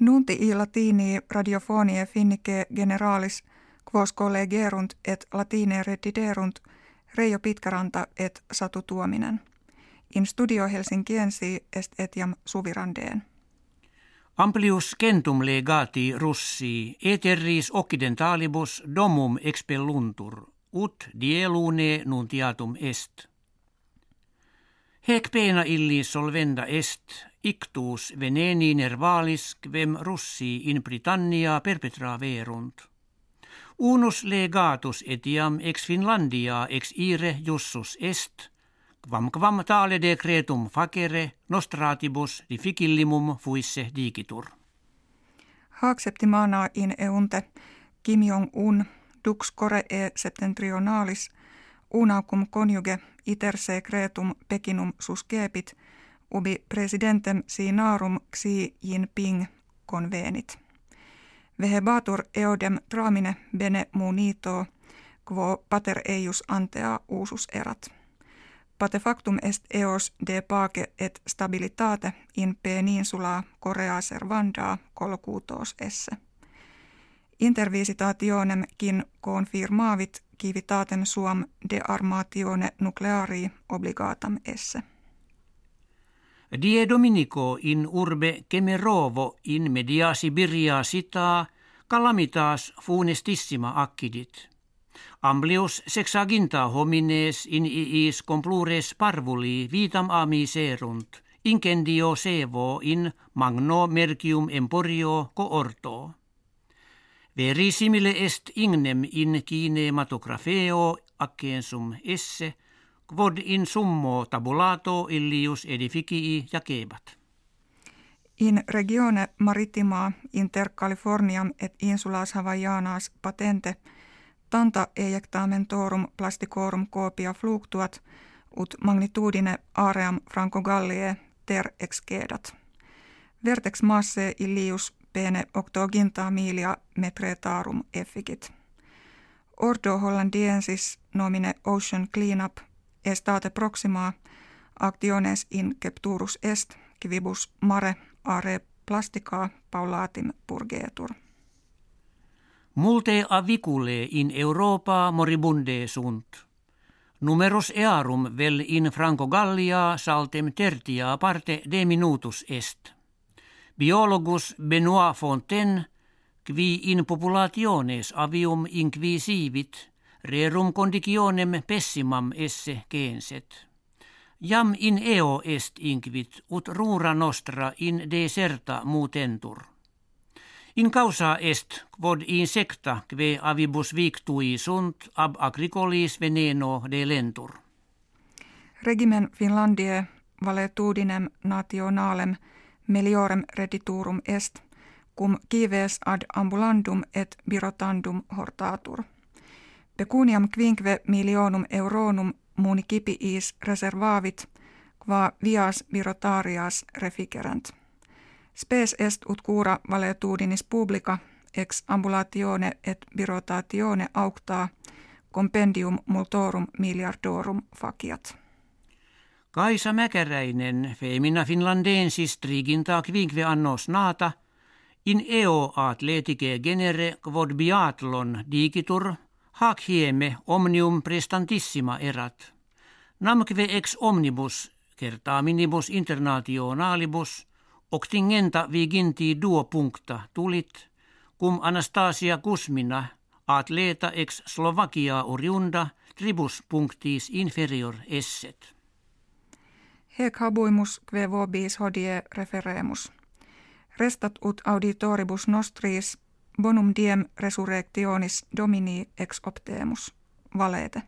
Nunti i latini radiofonie finnike generalis quos collegerunt et latine rediderunt Reijo Pitkäranta et Satu Tuominen. In studio Helsinkiensi est etiam suvirandeen. Amplius centum legati russi eterris occidentalibus domum expelluntur, ut dielune nuntiatum est. Hec pena illi solvenda est, ictus veneni nervalis quem russi in Britannia perpetra verunt. Unus legatus etiam ex Finlandia ex ire jussus est, quam quam tale decretum facere nostratibus difficillimum fuisse digitur. Haacceptimana in eunte Kim Jong-un dux core e septentrionalis unacum conjuge iter secretum pekinum suscepit ubi presidentem sinarum xi Jinping convenit. Vehebatur eodem tramine bene munito quo pater eius antea usus erat. Pate factum est eos de pace et stabilitate in peninsula Korea servanda colcutos esse. Intervisitationem kin confirmavit civitatem suam de armatione nucleari obligatam esse. Die Dominico in urbe Kemerovo in media Sibiria sita calamitas funestissima accidit. Amblius sexaginta homines in iis complures parvuli vitam ami serunt, incendio sevo in magno mercium emporio coorto. Verisimile est ignem in kinematografeo accensum esse, quod in summo tabulato illius edificii jacebat. In regione maritima inter Californiam et insulas Havajanas patente tanta ejectamentorum plasticorum copia fluctuat ut magnitudine aream Franco-Gallie ter excedat. Vertex massae illius pene octoginta milia metretarum efficit. Ordo hollandiensis nomine Ocean Cleanup estate proxima actiones in capturus est quibus mare are plastica paulatim purgetur. Multe avicule in Europa moribunde sunt. Numerus earum vel in Franco Gallia saltem tertia parte de minutus est. Biologus Benoit Fontaine, qui in populationes avium inquisivit, rerum conditionem pessimam esse censet. Jam in eo est inquit, ut rura nostra in deserta mutentur. In causa est quod insecta que avibus victui sunt ab agricolis veneno de lentur. Regimen Finlandie valetudinem nationalem meliorem rediturum est, cum kives ad ambulandum et birotandum hortatur. Pecuniam quinque milionum euronum municipiis reservavit, qua vias birotarias refigerant. Spes est ut cura valetudinis publica ex ambulatione et birotatione auctaa compendium multorum miliardorum faciat. Kaisa Mäkäräinen, femina finlandensis triginta quinque annos nata, in eo atletike genere quod biathlon digitur, hac hieme omnium prestantissima erat. Namque ex omnibus, minibus internationalibus, octingenta viginti duo puncta tulit, cum Anastasia Kusmina, atleta ex Slovakia oriunda, tribus punctis inferior esset. Hec habuimus que vobis hodie referemus. Restat ut auditoribus nostris bonum diem resurrectionis domini ex optemus. Valete.